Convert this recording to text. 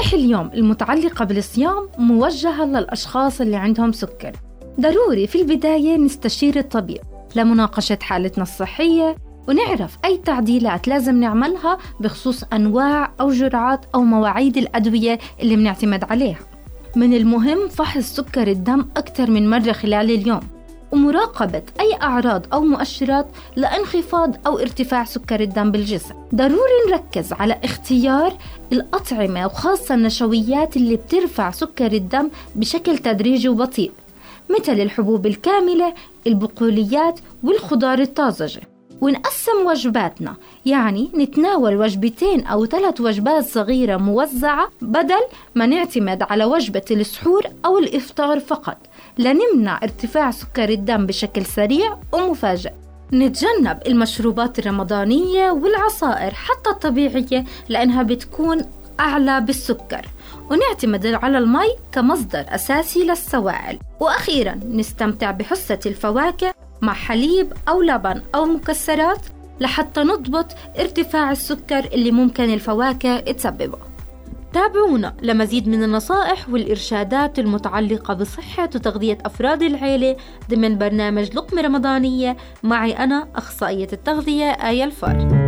نصائح اليوم المتعلقة بالصيام موجهة للأشخاص اللي عندهم سكر. ضروري في البداية نستشير الطبيب لمناقشة حالتنا الصحية ونعرف أي تعديلات لازم نعملها بخصوص أنواع أو جرعات أو مواعيد الأدوية اللي بنعتمد عليها. من المهم فحص سكر الدم أكثر من مرة خلال اليوم. ومراقبة أي أعراض أو مؤشرات لانخفاض أو ارتفاع سكر الدم بالجسم. ضروري نركز على اختيار الأطعمة وخاصة النشويات اللي بترفع سكر الدم بشكل تدريجي وبطيء مثل الحبوب الكاملة البقوليات والخضار الطازجة. ونقسم وجباتنا. يعني نتناول وجبتين أو ثلاث وجبات صغيرة موزعة بدل ما نعتمد على وجبة السحور أو الإفطار فقط. لنمنع ارتفاع سكر الدم بشكل سريع ومفاجئ. نتجنب المشروبات الرمضانية والعصائر حتى الطبيعية لأنها بتكون أعلى بالسكر. ونعتمد على المي كمصدر أساسي للسوائل. وأخيرا نستمتع بحصة الفواكه مع حليب أو لبن أو مكسرات لحتى نضبط ارتفاع السكر اللي ممكن الفواكه تسببه. تابعونا لمزيد من النصائح والإرشادات المتعلقة بصحة وتغذية أفراد العيلة ضمن برنامج لقمة رمضانية. معي أنا أخصائية التغذية آية الفار